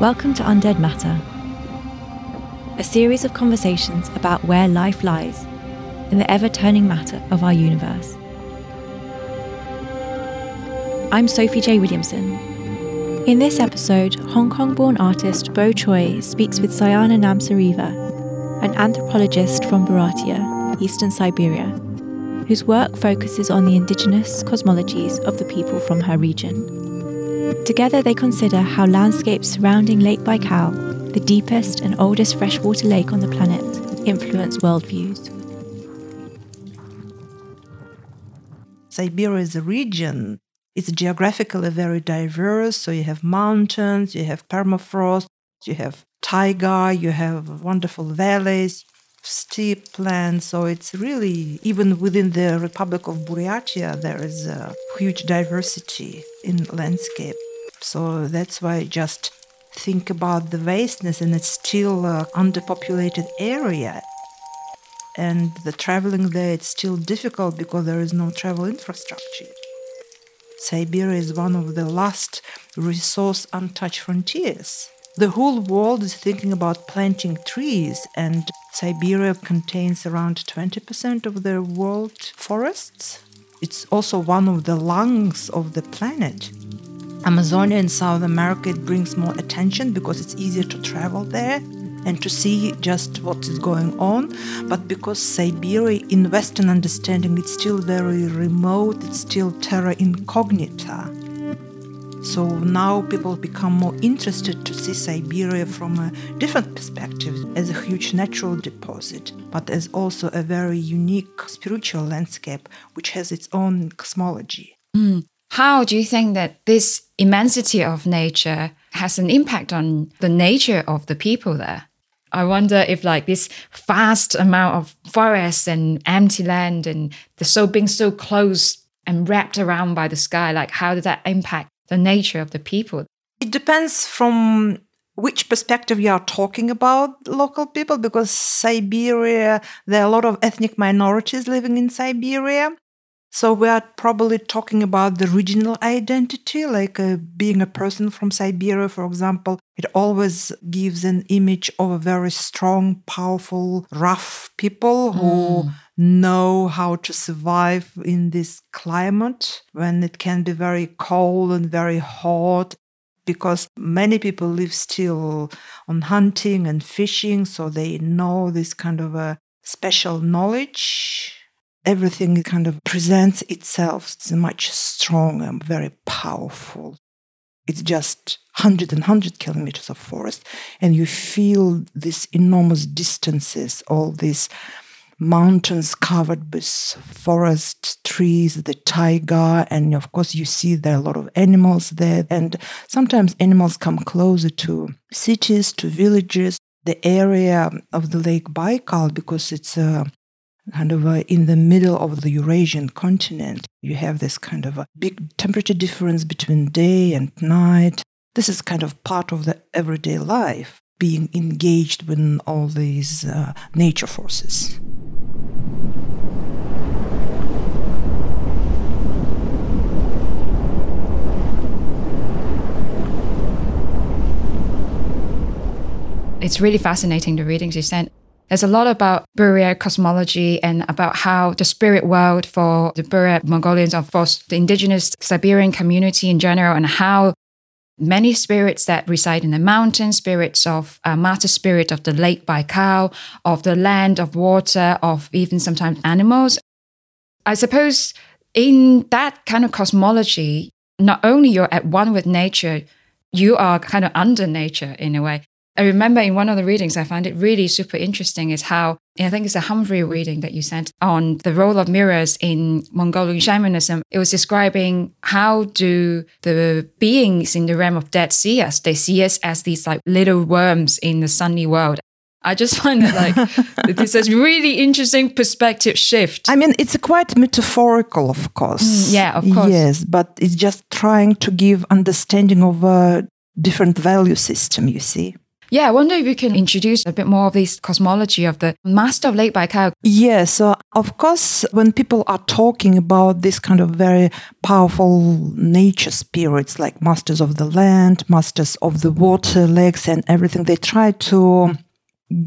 Welcome to Undead Matter, a series of conversations about where life lies in the ever turning matter of our universe. I'm Sophie J. Williamson. In this episode, Hong Kong born artist Bo Choy speaks with Sayana Namsaraeva, an anthropologist from Buryatia, eastern Siberia, whose work focuses on the indigenous cosmologies of the people from her region. Together, they consider how landscapes surrounding Lake Baikal, the deepest and oldest freshwater lake on the planet, influence worldviews. Siberia is a region. It's geographically very diverse. So you have mountains, you have permafrost, you have taiga, you have wonderful valleys, steep lands. So it's really, even within the Republic of Buryatia, there is a huge diversity in landscape. So that's why just think about the vastness, and it's still a underpopulated area. And the traveling there, it's still difficult because there is no travel infrastructure. Siberia is one of the last resource untouched frontiers. The whole world is thinking about planting trees, and Siberia contains around 20% of the world forests. It's also one of the lungs of the planet. Amazonia in South America it brings more attention because it's easier to travel there and to see just what is going on. But because Siberia, in Western understanding, it's still very remote, it's still terra incognita. So now people become more interested to see Siberia from a different perspective as a huge natural deposit, but as also a very unique spiritual landscape which has its own cosmology. Mm. How do you think that this immensity of nature has an impact on the nature of the people there? I wonder if like this vast amount of forests and empty land and the so being so close and wrapped around by the sky, like how does that impact the nature of the people? It depends from which perspective you are talking about local people because Siberia, there are a lot of ethnic minorities living in Siberia. So we are probably talking about the regional identity, like uh, being a person from Siberia, for example. It always gives an image of a very strong, powerful, rough people who mm. know how to survive in this climate when it can be very cold and very hot. Because many people live still on hunting and fishing, so they know this kind of a special knowledge everything kind of presents itself it's much stronger, very powerful. It's just hundred and hundred kilometers of forest, and you feel these enormous distances, all these mountains covered with forest trees, the taiga, and of course you see there are a lot of animals there. And sometimes animals come closer to cities, to villages. The area of the Lake Baikal, because it's a kind of in the middle of the Eurasian continent. You have this kind of a big temperature difference between day and night. This is kind of part of the everyday life, being engaged with all these uh, nature forces. It's really fascinating the readings you sent. There's a lot about Buryat cosmology and about how the spirit world for the Buryat Mongolians or for the indigenous Siberian community in general, and how many spirits that reside in the mountains, spirits of uh, master spirit of the lake Baikal, of the land, of water, of even sometimes animals. I suppose in that kind of cosmology, not only you're at one with nature, you are kind of under nature in a way. I remember in one of the readings, I found it really super interesting is how, I think it's a Humphrey reading that you sent on the role of mirrors in Mongolian shamanism. It was describing how do the beings in the realm of dead see us? They see us as these like little worms in the sunny world. I just find that like this is really interesting perspective shift. I mean, it's quite metaphorical, of course. Mm, yeah, of course. Yes, but it's just trying to give understanding of a different value system. You see. Yeah, I wonder if you can introduce a bit more of this cosmology of the master of Lake Baikal. Yeah, so of course, when people are talking about this kind of very powerful nature spirits like masters of the land, masters of the water, lakes, and everything, they try to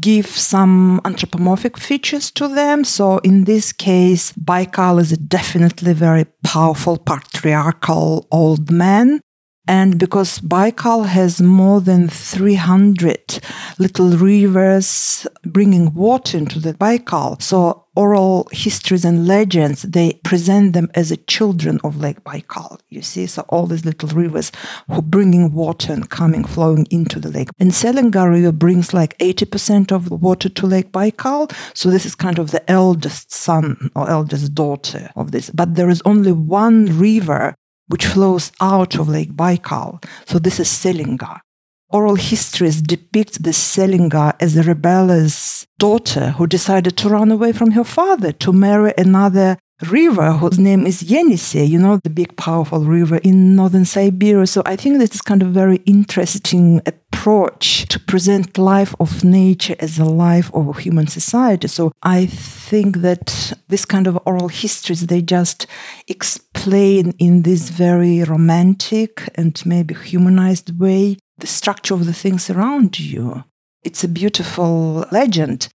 give some anthropomorphic features to them. So in this case, Baikal is a definitely very powerful patriarchal old man and because Baikal has more than 300 little rivers bringing water into the Baikal, so oral histories and legends, they present them as the children of Lake Baikal. You see, so all these little rivers who bringing water and coming, flowing into the lake. And Selenga River brings like 80% of the water to Lake Baikal. So this is kind of the eldest son or eldest daughter of this. But there is only one river which flows out of Lake Baikal. So this is Selenga. Oral histories depict this Selenga as a rebellious daughter who decided to run away from her father to marry another river whose name is Yenisei, you know, the big powerful river in northern Siberia. So I think this is kind of very interesting approach to present life of nature as a life of human society. So I think that this kind of oral histories, they just explain in this very romantic and maybe humanized way the structure of the things around you. It's a beautiful legend.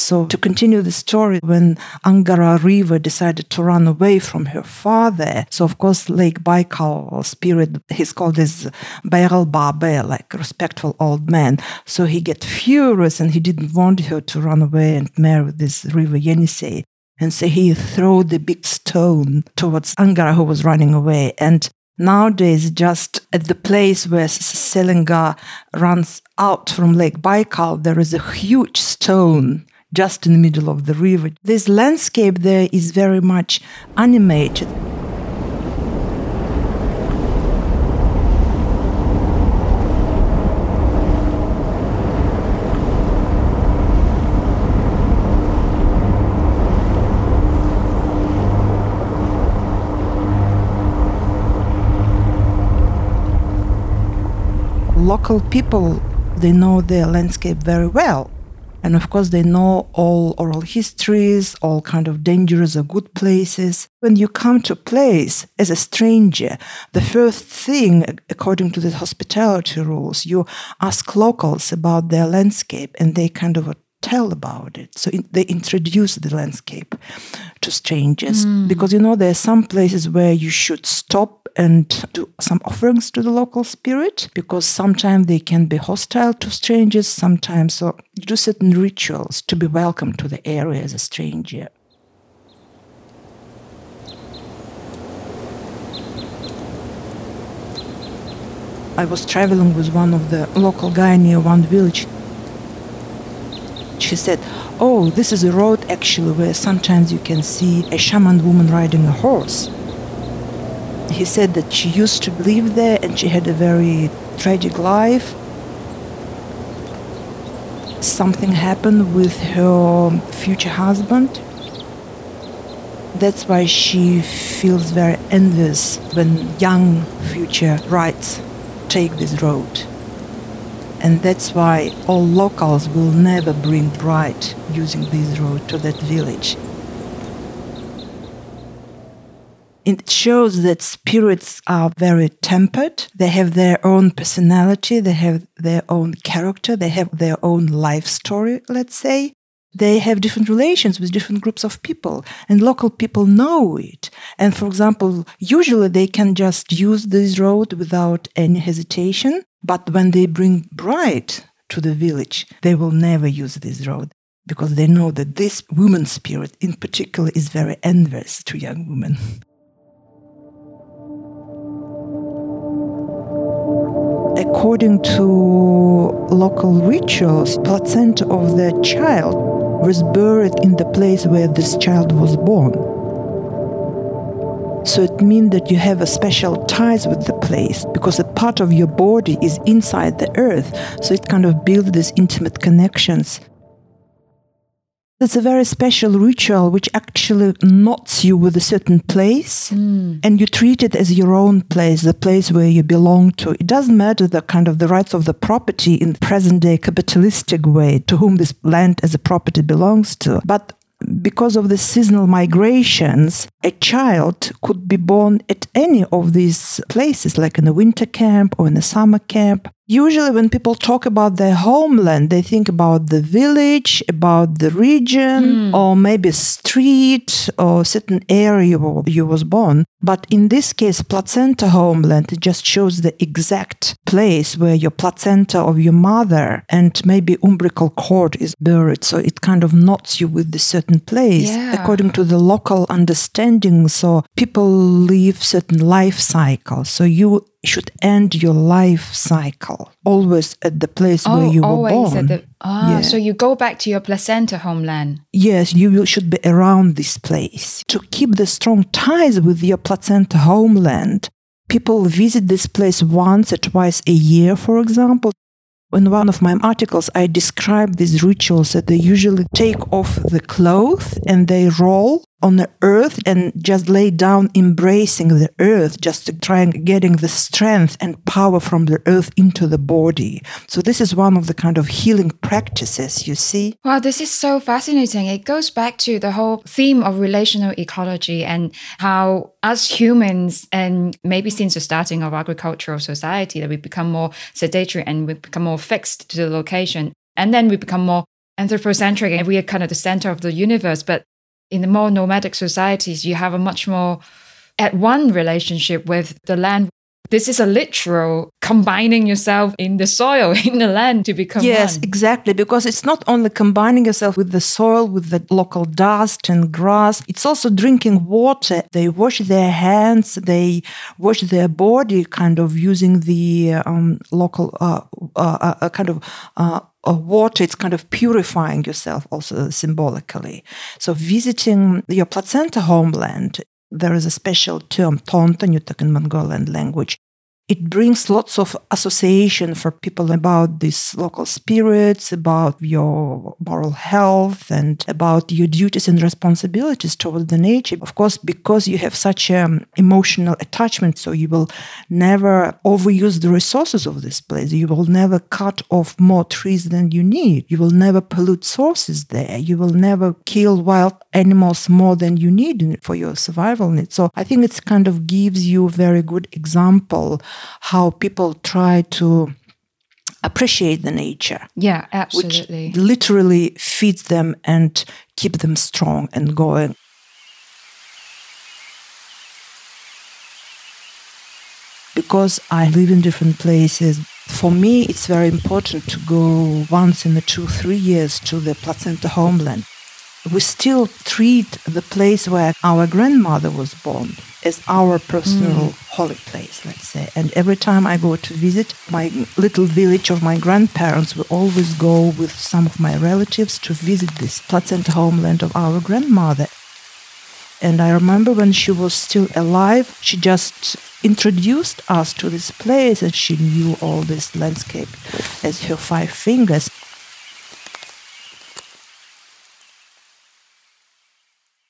So, to continue the story, when Angara River decided to run away from her father, so of course, Lake Baikal spirit, he's called as Bairel Babe, like respectful old man. So he get furious and he didn't want her to run away and marry this river Yenisei. And so he threw the big stone towards Angara, who was running away. And nowadays, just at the place where Selenga runs out from Lake Baikal, there is a huge stone just in the middle of the river. This landscape there is very much animated. Local people, they know their landscape very well and of course, they know all oral histories, all kind of dangerous or good places. When you come to a place as a stranger, the first thing, according to the hospitality rules, you ask locals about their landscape and they kind of tell about it. So in, they introduce the landscape to strangers mm. because you know there are some places where you should stop and do some offerings to the local spirit because sometimes they can be hostile to strangers. Sometimes so you do certain rituals to be welcome to the area as a stranger. I was traveling with one of the local guy near one village she said, Oh, this is a road actually where sometimes you can see a shaman woman riding a horse. He said that she used to live there and she had a very tragic life. Something happened with her future husband. That's why she feels very envious when young future brides take this road and that's why all locals will never bring bride using this road to that village. It shows that spirits are very tempered. They have their own personality, they have their own character, they have their own life story, let's say. They have different relations with different groups of people, and local people know it. And for example, usually they can just use this road without any hesitation but when they bring bride to the village, they will never use this road because they know that this woman spirit in particular is very envious to young women. According to local rituals, placenta of the child was buried in the place where this child was born. So it means that you have a special ties with the place because a part of your body is inside the earth. So it kind of builds these intimate connections. It's a very special ritual which actually knots you with a certain place Mm. and you treat it as your own place, the place where you belong to. It doesn't matter the kind of the rights of the property in present day capitalistic way to whom this land as a property belongs to. But because of the seasonal migrations, a child could be born at any of these places, like in a winter camp or in a summer camp. Usually, when people talk about their homeland, they think about the village, about the region, hmm. or maybe street or certain area where you was born. But in this case, placenta homeland, it just shows the exact place where your placenta of your mother and maybe umbilical cord is buried. So it kind of knots you with the certain place Yeah. according to the local understanding. So people live certain life cycles. So you should end your life cycle always at the place where you were Oh, always born. at the ah, Yeah. so you go back to your placenta homeland. Yes, you should be around this place. To keep the strong ties with your placenta homeland, people visit this place once or twice a year, for example. In one of my articles, I describe these rituals that they usually take off the clothes and they roll on the earth and just lay down embracing the earth just to try and getting the strength and power from the earth into the body so this is one of the kind of healing practices you see Wow, this is so fascinating. It goes back to the whole theme of relational ecology and how as humans, and maybe since the starting of agricultural society, that we become more sedentary and we become more fixed to the location. And then we become more anthropocentric and we are kind of the center of the universe. But in the more nomadic societies, you have a much more at one relationship with the land. This is a literal combining yourself in the soil, in the land to become Yes, one. exactly. Because it's not only combining yourself with the soil, with the local dust and grass, it's also drinking water. They wash their hands, they wash their body, kind of using the um, local uh, uh, uh, kind of. Uh, uh, water, it's kind of purifying yourself also symbolically. So, visiting your placenta homeland, there is a special term, toonto, you talk in Mongolian language, it brings lots of association for people about these local spirits, about your moral health, and about your duties and responsibilities toward the nature. Of course, because you have such an um, emotional attachment, so you will never overuse the resources of this place. You will never cut off more trees than you need. You will never pollute sources there. You will never kill wild animals more than you need for your survival needs. So I think it kind of gives you a very good example how people try to appreciate the nature, Yeah, which absolutely. literally feeds them and keep them strong and going. Because I live in different places, for me it's very important to go once in the two, three years to the placenta homeland. We still treat the place where our grandmother was born as our personal mm. holy place, let's say. And every time I go to visit my little village of my grandparents, we always go with some of my relatives to visit this placenta homeland of our grandmother. And I remember when she was still alive, she just introduced us to this place and she knew all this landscape as her five fingers.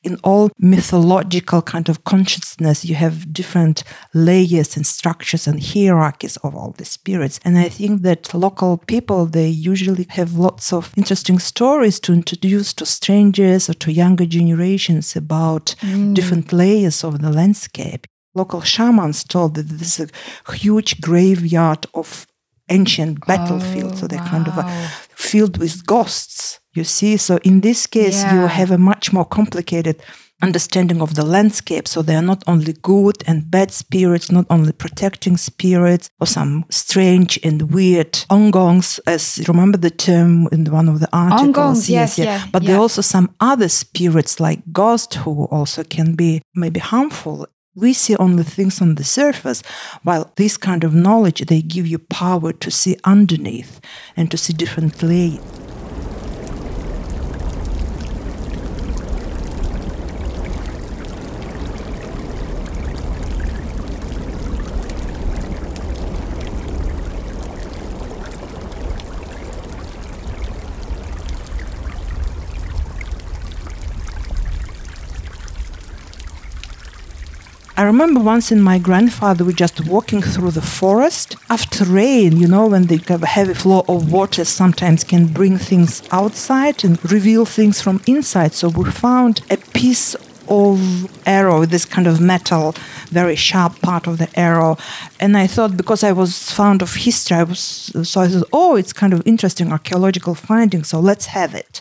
In all mythological kind of consciousness, you have different layers and structures and hierarchies of all the spirits. And I think that local people, they usually have lots of interesting stories to introduce to strangers or to younger generations about different layers of the landscape. Local shamans told that this is a huge graveyard of ancient battlefields. so they're kind of uh, filled with ghosts you see. So in this case you have a much more complicated understanding of the landscape. So they are not only good and bad spirits not only protecting spirits or some strange and weird ongons as you remember the term in one of the articles? Ongons, yes, yeah, but there are also some other spirits like ghosts who also can be maybe harmful. We see only things on the surface while this kind of knowledge they give you power to see underneath and to see different I remember once in my grandfather, we just walking through the forest after rain, you know, when the heavy flow of water sometimes can bring things outside and reveal things from inside. So we found a piece of arrow, this kind of metal, very sharp part of the arrow. And I thought because I was fond of history, I was so I thought, oh, it's kind of interesting archaeological finding, so let's have it.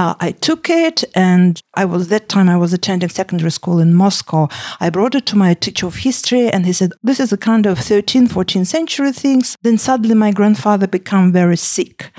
Uh, I took it, and I was that time I was attending secondary school in Moscow. I brought it to my teacher of history, and he said, "This is a kind of 13th, 14th century things." Then suddenly my grandfather became very sick,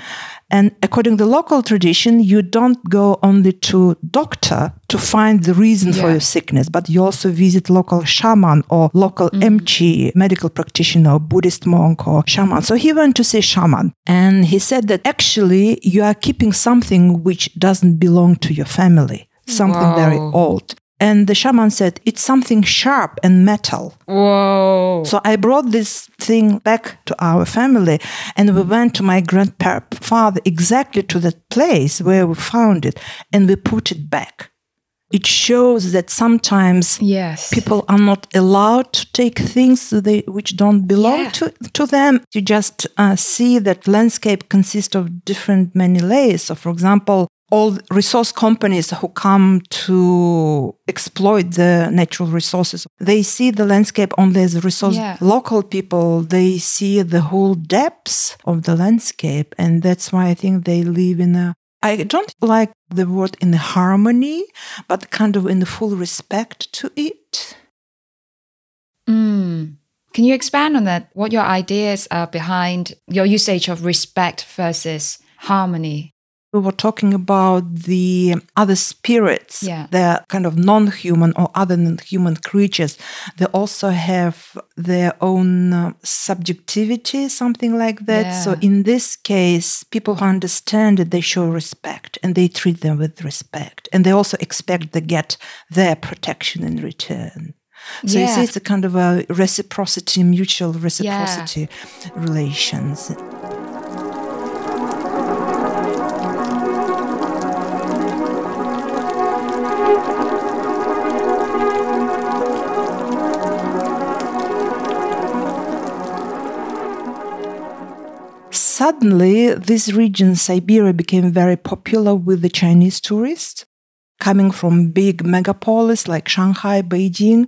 and according to the local tradition, you don't go only to doctor to find the reason yeah. for your sickness, but you also visit local shaman or local mm. emchi, medical practitioner, Buddhist monk or shaman. So he went to see shaman and he said that actually you are keeping something which doesn't belong to your family, something very old. And the shaman said, It's something sharp and metal. Whoa. So I brought this thing back to our family and we went to my grandfather exactly to that place where we found it and we put it back. It shows that sometimes yes. people are not allowed to take things they, which don't belong yeah. to, to them. You just uh, see that landscape consists of different many layers. So, for example, all resource companies who come to exploit the natural resources. They see the landscape only as a resource. Yeah. local people they see the whole depths of the landscape and that's why i think they live in a i don't like the word in harmony but kind of in the full respect to it. Mm. can you expand on that? What your ideas are behind your usage of respect versus harmony we were talking about the other spirits, yeah. the kind of non human or other than human creatures. They also have their own uh, subjectivity, something like that. Yeah. So, in this case, people who understand it, they show respect and they treat them with respect. And they also expect to get their protection in return. So yeah. you see, it's a kind of a reciprocity, mutual reciprocity relations. Suddenly, this region, Siberia, became very popular with the Chinese tourists coming from big megapolis like Shanghai, Beijing.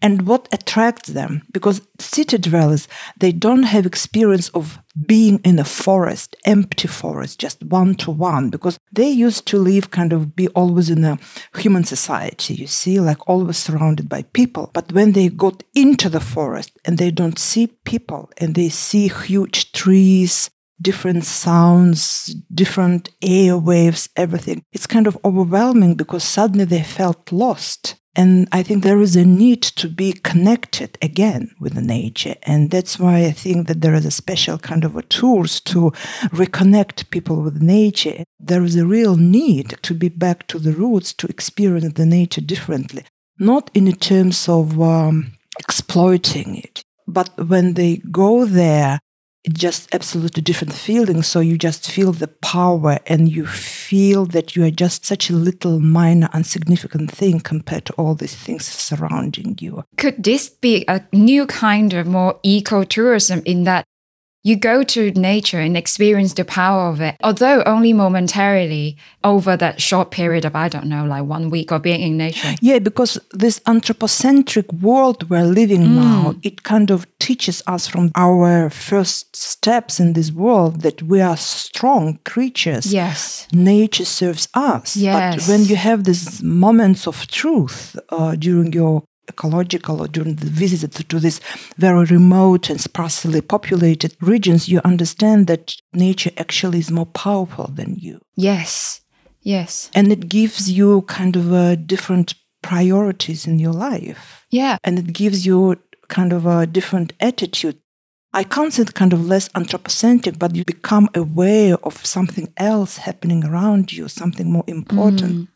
And what attracts them? Because city dwellers, they don't have experience of being in a forest, empty forest, just one to one, because they used to live kind of be always in a human society, you see, like always surrounded by people. But when they got into the forest and they don't see people and they see huge trees, different sounds, different air waves, everything. It's kind of overwhelming because suddenly they felt lost. And I think there is a need to be connected again with the nature. And that's why I think that there is a special kind of a tools to reconnect people with nature. There is a real need to be back to the roots, to experience the nature differently, not in terms of um, exploiting it. But when they go there, just absolutely different feeling. So you just feel the power and you feel that you are just such a little minor, insignificant thing compared to all these things surrounding you. Could this be a new kind of more ecotourism in that you go to nature and experience the power of it, although only momentarily over that short period of, I don't know, like one week of being in nature. Yeah, because this anthropocentric world we're living mm. now, it kind of teaches us from our first steps in this world that we are strong creatures. Yes. Nature serves us. Yes. But when you have these moments of truth uh, during your ecological or during the visit to these very remote and sparsely populated regions, you understand that nature actually is more powerful than you. Yes, yes. And it gives you kind of a different priorities in your life. Yeah. And it gives you kind of a different attitude. I can't say kind of less anthropocentric, but you become aware of something else happening around you, something more important. Mm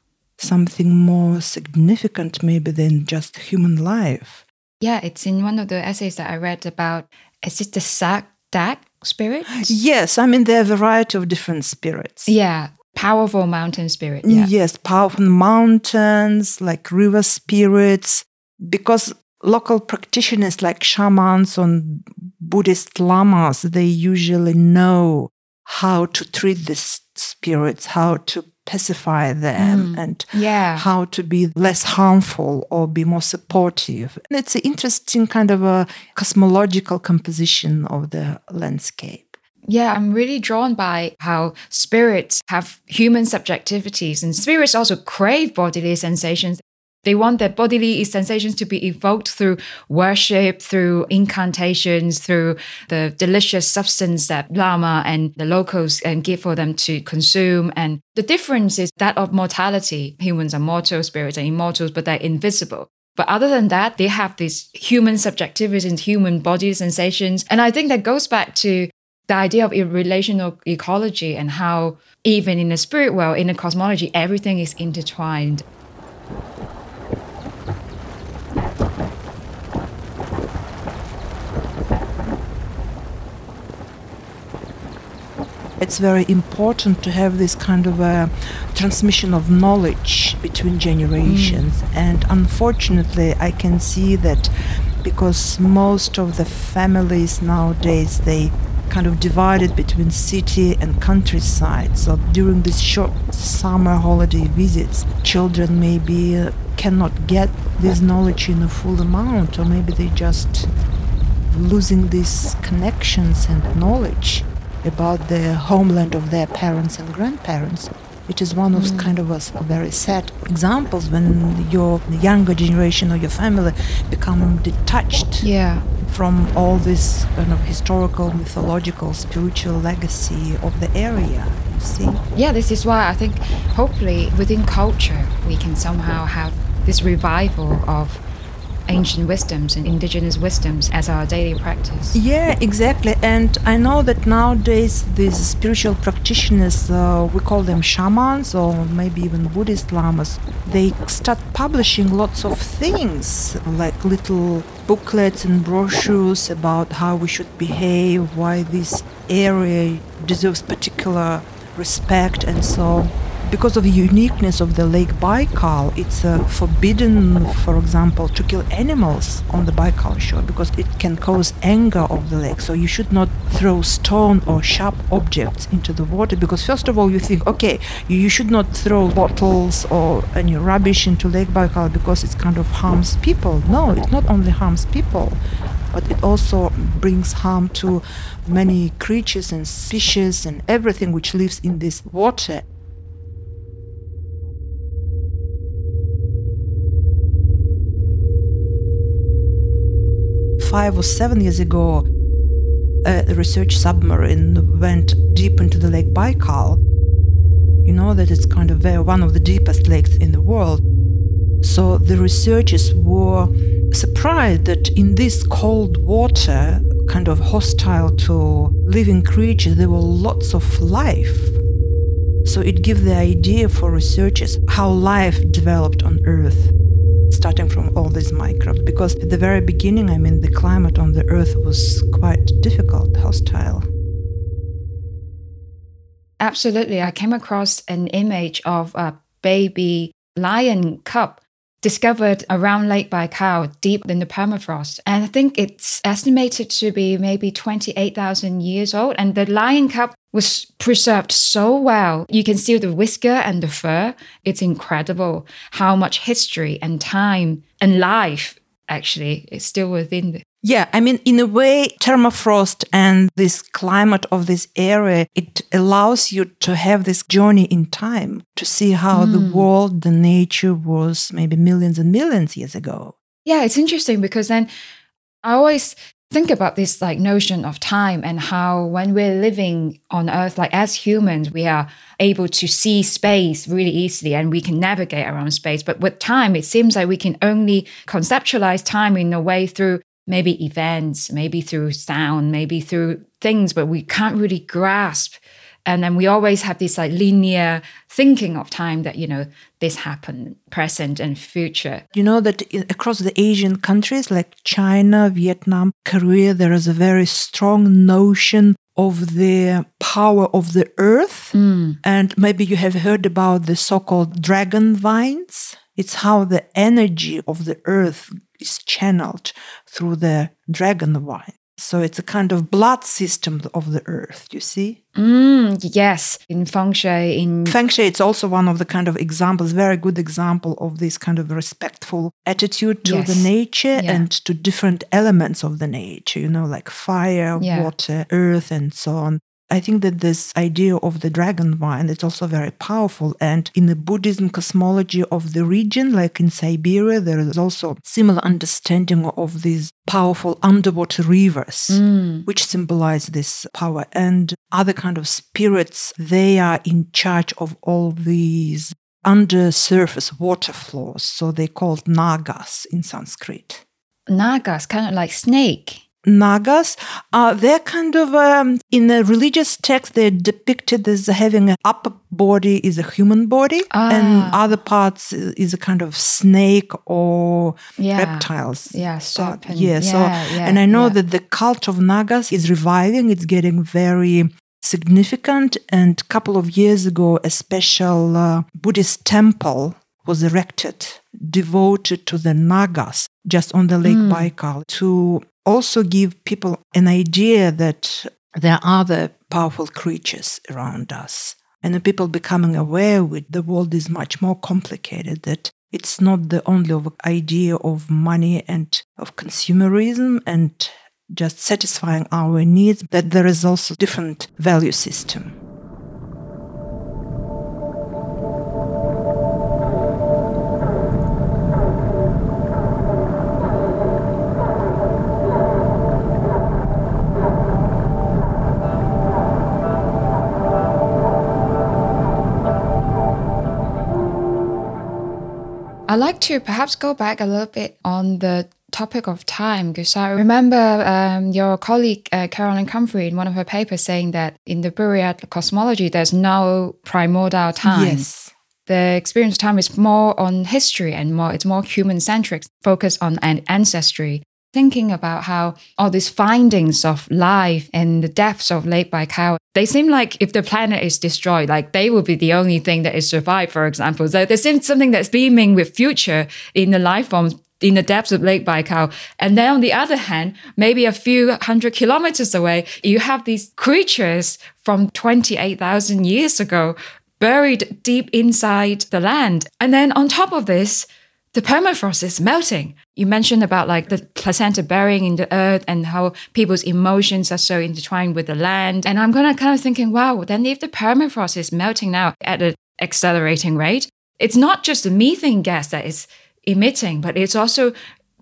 something more significant maybe than just human life. Yeah, it's in one of the essays that I read about is it the Sak Dak spirit? Yes, I mean there are a variety of different spirits. Yeah. Powerful mountain spirit. Yeah. Yes, powerful mountains, like river spirits. Because local practitioners like shamans and Buddhist lamas, they usually know how to treat these spirits, how to pacify them, Mm. and Yeah. how to be less harmful or be more supportive. And it's an interesting kind of a cosmological composition of the landscape. Yeah, I'm really drawn by how spirits have human subjectivities, and spirits also crave bodily sensations. They want their bodily sensations to be evoked through worship, through incantations, through the delicious substance that Lama and the locals can give for them to consume. And the difference is that of mortality. Humans are mortal, spirits are immortals, but they're invisible. But other than that, they have these human subjectivities and human body sensations. And I think that goes back to the idea of relational ecology and how even in the spirit world, in the cosmology, everything is intertwined. It's very important to have this kind of a transmission of knowledge between generations. And unfortunately, I can see that because most of the families nowadays they kind of divided between city and countryside. So during these short summer holiday visits, children maybe uh, cannot get this knowledge in a full amount, or maybe they just losing these connections and knowledge about the homeland of their parents and grandparents. It is one of mm. kind of a s- very sad examples when your younger generation or your family become detached Yeah. from all this kind of historical, mythological, spiritual legacy of the area. You see? Yeah, this is why I think hopefully within culture, we can somehow have this revival of ancient wisdoms and indigenous wisdoms as our daily practice. Yeah, exactly. And I know that nowadays these spiritual practitioners, uh, we call them shamans or maybe even Buddhist lamas, they start publishing lots of things like little booklets and brochures about how we should behave, why this area deserves particular respect and so because of the uniqueness of the Lake Baikal, it's uh, forbidden, for example, to kill animals on the Baikal shore because it can cause anger of the lake. So you should not throw stone or sharp objects into the water because first of all you think, okay, you, you should not throw bottles or any rubbish into Lake Baikal because it kind of harms people. No, it not only harms people, but it also brings harm to many creatures and fishes and everything which lives in this water. Five or seven years ago, a research submarine went deep into the Lake Baikal. You know that it's kind of one of the deepest lakes in the world. So the researchers were surprised that in this cold water, kind of hostile to living creatures, there were lots of life. So it gives the idea for researchers how life developed on Earth, starting from all these microbes. Because at the very beginning, I mean, the climate on the Earth was quite difficult, hostile. Absolutely. I came across an image of a baby lion cub discovered around Lake Baikal, deep in the permafrost. And I think it's estimated to be maybe 28,000 years old. And the lion cub was preserved so well. You can see the whisker and the fur. It's incredible how much history and time and life actually is still within the Yeah, I mean, in a way, permafrost and this climate of this area, it allows you to have this journey in time to see how the mm. world, the nature was maybe millions and millions years ago. Yeah, it's interesting because then I always think about this like notion of time and how when we're living on earth like as humans we are able to see space really easily and we can navigate around space. But with time it seems like we can only conceptualize time in a way through maybe events maybe through sound maybe through things but we can't really grasp and then we always have this like linear thinking of time that you know this happened present and future You know that across the Asian countries like China, Vietnam, Korea, there is a very strong notion of the power of the earth. Hmm. And maybe you have heard about the so called dragon veins. It's how the energy of the earth is channeled through the dragon vein. So it's a kind of blood system of the earth, you see? Mm, yes, in feng shui, in feng shui, it's also one of the kind of examples, very good example of this kind of respectful attitude to Yes. the nature Yeah. and to different elements of the nature, you know, like fire, Yeah. water, earth, and so on. I think that this idea of the dragon vein is also very powerful. And in the Buddhism cosmology of the region, like in Siberia, there is also similar understanding of these powerful underwater rivers Mm, which symbolize this power and other kind of spirits they are in charge of all these undersurface water flows so they're called nagas in sanskrit nagas, kind of like snake. Nagas uh, they're kind of um, in the religious text they're depicted as having an upper body is a human body and Ah. other parts is a kind of snake or Yeah. reptiles Yeah, serpent. Yeah, so yeah, and I know yeah. that the cult of Nagas is reviving. It's getting very significant. And a couple of years ago, a special uh, Buddhist temple was erected devoted to the Nagas just on the Lake Hmm. Baikal to also give people an idea that there are other powerful creatures around us. And the people becoming aware with the world is much more complicated, that it's not the only idea of money and of consumerism and just satisfying our needs, that there is also different value system. I'd like to perhaps go back a little bit on the topic of time because I remember um, your colleague uh, Carolyn Humphrey in one of her papers saying that in the Buryat cosmology, there's no primordial time. Yes. The experience of time is more on history and more it's more human centric, focused on an ancestry. Thinking about how all these findings of life and the depths of Lake Baikal, they seem like if the planet is destroyed, like they will be the only thing that is survived, for example. So there seems something that's beaming with future in the life forms in the depths of Lake Baikal. And then on the other hand, maybe a few hundred kilometers away, you have these creatures from 28,000 years ago buried deep inside the land. And then on top of this, the permafrost is melting. You mentioned about like the placenta burying in the earth and how people's emotions are so intertwined with the land. And I'm gonna kind of thinking, wow, then if the permafrost is melting now at an accelerating rate, it's not just the methane gas that is emitting, but it's also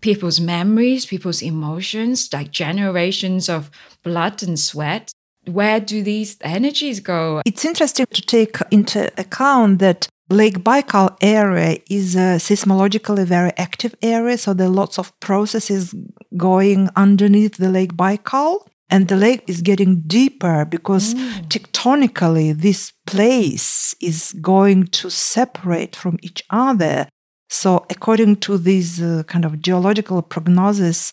people's memories, people's emotions, like generations of blood and sweat. Where do these energies go? It's interesting to take into account that Lake Baikal area is a seismologically very active area, so there are lots of processes going underneath the Lake Baikal. And the lake is getting deeper because tectonically, this place is going to separate from each other. So, according to these uh, kind of geological prognosis,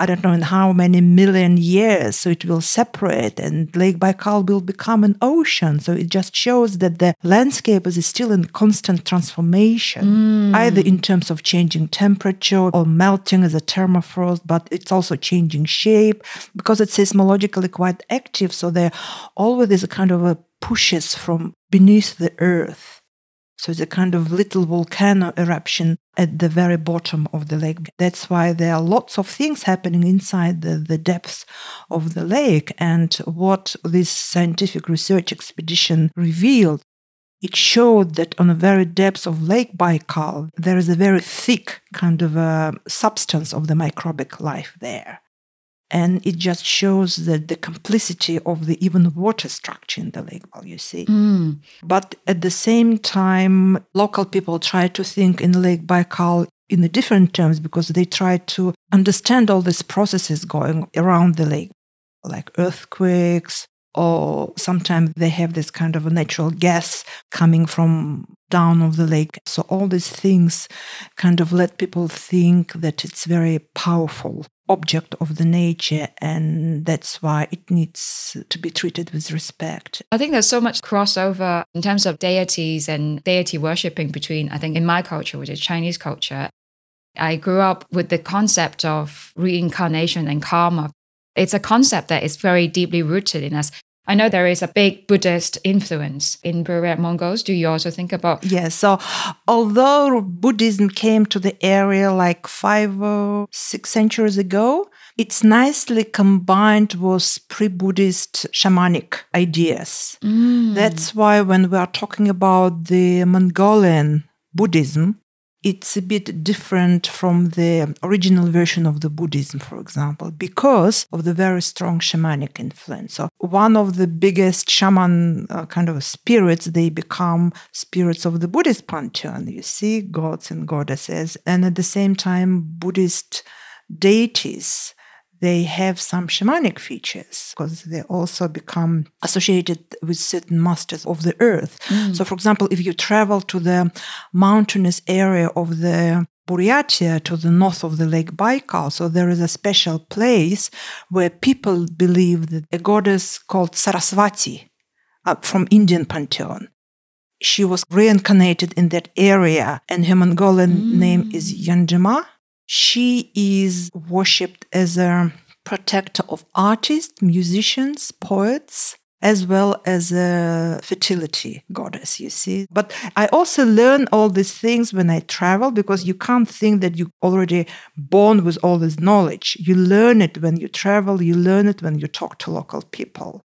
I don't know in how many million years, so it will separate and Lake Baikal will become an ocean. So it just shows that the landscape is still in constant transformation, mm. either in terms of changing temperature or melting as a permafrost, but it's also changing shape because it's seismologically quite active. So there always is a kind of a pushes from beneath the earth. So it's a kind of little volcano eruption at the very bottom of the lake. That's why there are lots of things happening inside the, the depths of the lake. And what this scientific research expedition revealed, it showed that on the very depths of Lake Baikal, there is a very thick kind of a substance of the microbic life there. And it just shows that the complicity of the even water structure in the lake, well, you see. Mm. But at the same time, local people try to think in Lake Baikal in the different terms because they try to understand all these processes going around the lake, like earthquakes, or sometimes they have this kind of a natural gas coming from down of the lake. So all these things kind of let people think that it's very powerful object of the nature and that's why it needs to be treated with respect. I think there's so much crossover in terms of deities and deity worshipping between, I think, in my culture, which is Chinese culture. I grew up with the concept of reincarnation and karma. It's a concept that is very deeply rooted in us. I know there is a big Buddhist influence in Buryat Mongols. Do you also think about? Yes. So, although Buddhism came to the area like five or six centuries ago, it's nicely combined with pre Buddhist shamanic ideas. Mm. That's why when we are talking about the Mongolian Buddhism, it's a bit different from the original version of the Buddhism, for example, because of the very strong shamanic influence. So, one of the biggest shaman uh, kind of spirits, they become spirits of the Buddhist pantheon. You see, gods and goddesses, and at the same time, Buddhist deities they have some shamanic features because they also become associated with certain masters of the earth. Mm. So, for example, if you travel to the mountainous area of the Buryatia to the north of the Lake Baikal, so there is a special place where people believe that a goddess called Saraswati uh, from Indian pantheon. She was reincarnated in that area, and her Mongolian Mm. name is Yanjima she is worshipped as a protector of artists, musicians, poets, as well as a fertility goddess, you see. But I also learn all these things when I travel because you can't think that you're already born with all this knowledge. You learn it when you travel, you learn it when you talk to local people.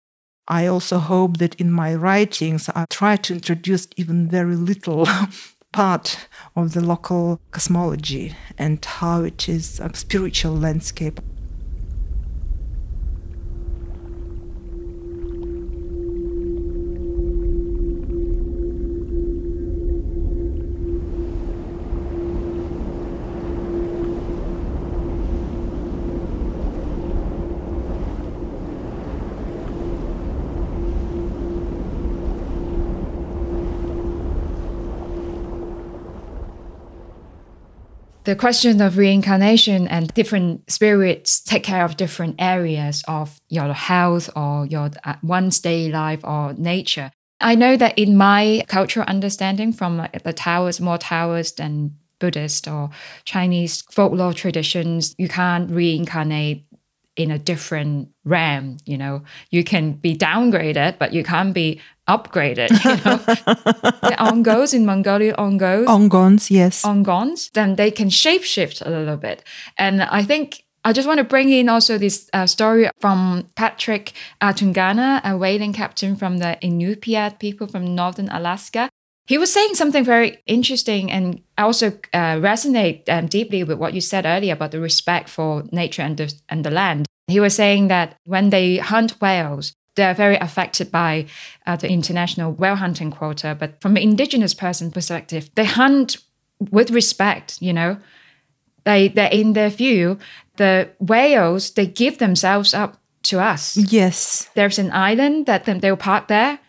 I also hope that in my writings, I try to introduce even very little part of the local cosmology and how it is a spiritual landscape. The question of reincarnation and different spirits take care of different areas of your health or your uh, one's daily life or nature. I know that in my cultural understanding from like, the Taoist, more Taoist than Buddhist or Chinese folklore traditions, you can't reincarnate in a different realm. You know, you can be downgraded, but you can't be upgraded. You know, the Ongos in Mongolia, Ongos, Ongons, yes. Ongons, then they can shapeshift a little bit. And I think I just want to bring in also this uh, story from Patrick Attungana, a whaling captain from the Inupiat people from northern Alaska. He was saying something very interesting, and also uh, resonate um, deeply with what you said earlier about the respect for nature and the, and the land. He was saying that when they hunt whales, they're very affected by uh, the international whale hunting quota. But from an indigenous person perspective, they hunt with respect, you know. They, they're in their view, the whales, they give themselves up to us. Yes. There's an island that they'll park there.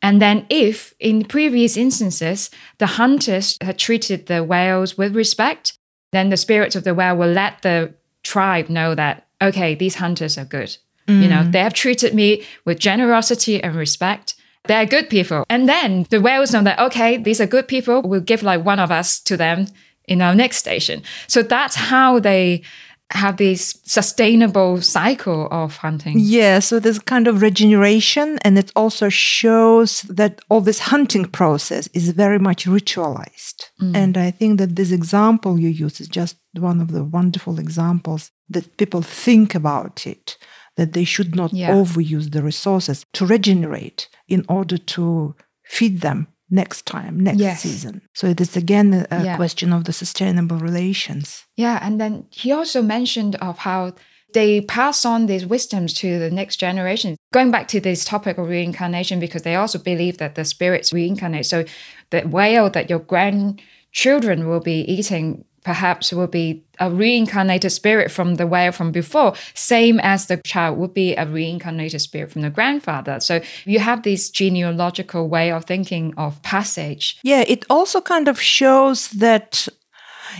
And then, if in previous instances the hunters had treated the whales with respect, then the spirits of the whale will let the tribe know that, okay, these hunters are good. You know, mm. they have treated me with generosity and respect. They're good people. And then the whales know that, okay, these are good people. We'll give like one of us to them in our next station. So that's how they have this sustainable cycle of hunting. Yeah, so there's kind of regeneration, and it also shows that all this hunting process is very much ritualized. Mm. And I think that this example you use is just one of the wonderful examples that people think about it, that they should not Yeah. overuse the resources to regenerate in order to feed them next time, next Yes. season. So it is again a, a Yeah. question of the sustainable relations. Yeah, and then he also mentioned of how they pass on these wisdoms to the next generation. Going back to this topic of reincarnation, because they also believe that the spirits reincarnate. So the whale that your grandchildren will be eating perhaps will be a reincarnated spirit from the whale from before, same as the child would be a reincarnated spirit from the grandfather. So you have this genealogical way of thinking of passage. Yeah, it also kind of shows that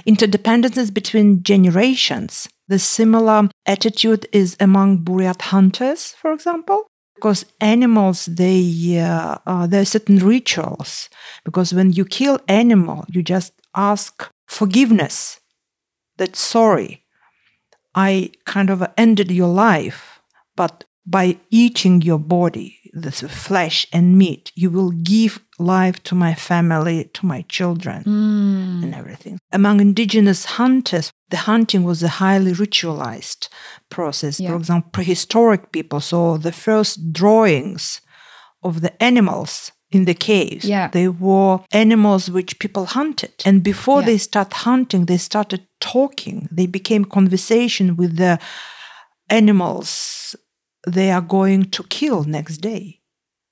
interdependences between generations. The similar attitude is among Buryat hunters, for example, because animals they uh, uh, there are certain rituals. Because when you kill animal, you just ask forgiveness that sorry, I kind of ended your life, but by eating your body, this flesh and meat, you will give life to my family, to my children, Mm. and everything. Among indigenous hunters, the hunting was a highly ritualized process. Yeah. For example, prehistoric people saw the first drawings of the animals in the caves. Yeah. They were animals which people hunted. And before Yeah. they start hunting, they started talking. They became conversation with the animals they are going to kill next day.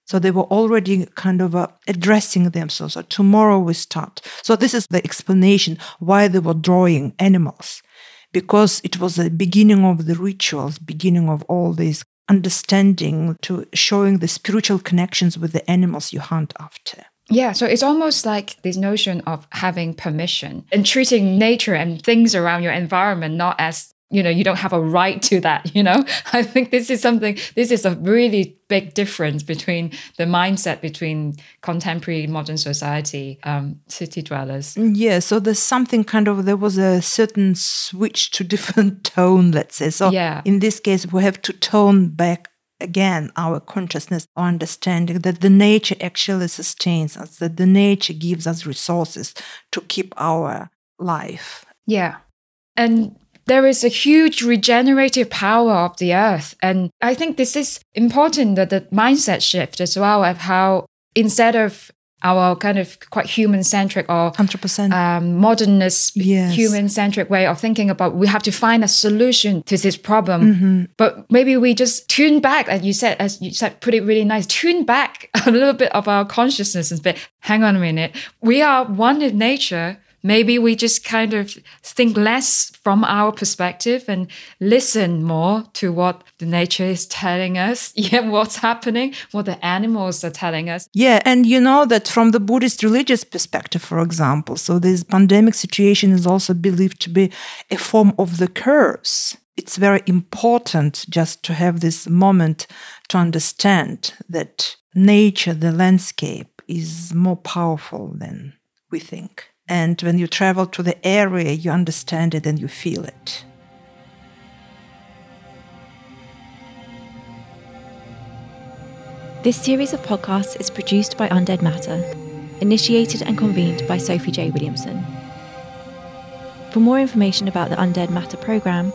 So they were already kind of uh, addressing themselves. So tomorrow we start. So this is the explanation why they were drawing animals, because it was the beginning of the rituals, beginning of all this understanding to showing the spiritual connections with the animals you hunt after. Yeah, so it's almost like this notion of having permission and treating nature and things around your environment not as you know you don't have a right to that you know i think this is something this is a really big difference between the mindset between contemporary modern society um, city dwellers Yeah, so there's something kind of there was a certain switch to different tone, let's say. So Yeah. in this case, we have to tone back again our consciousness, our understanding that the nature actually sustains us, that the nature gives us resources to keep our life. Yeah. And there is a huge regenerative power of the earth. And I think this is important that the mindset shift as well of how instead of our kind of quite human centric or 100%. um, modernist Yes. human centric way of thinking about we have to find a solution to this problem Mm-hmm. but maybe we just tune back as you said as you said put it really nice tune back a little bit of our consciousness and say hang on a minute we are one in nature maybe we just kind of think less from our perspective and listen more to what the nature is telling us yeah what's happening what the animals are telling us Yeah, and you know that from the Buddhist religious perspective, for example, so this pandemic situation is also believed to be a form of the curse. It's very important just to have this moment to understand that nature, the landscape, is more powerful than we think. And when you travel to the area, you understand it and you feel it. This series of podcasts is produced by Undead Matter, initiated and convened by Sophie J. Williamson. For more information about the Undead Matter program,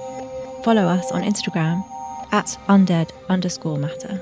follow us on Instagram at undead underscore matter.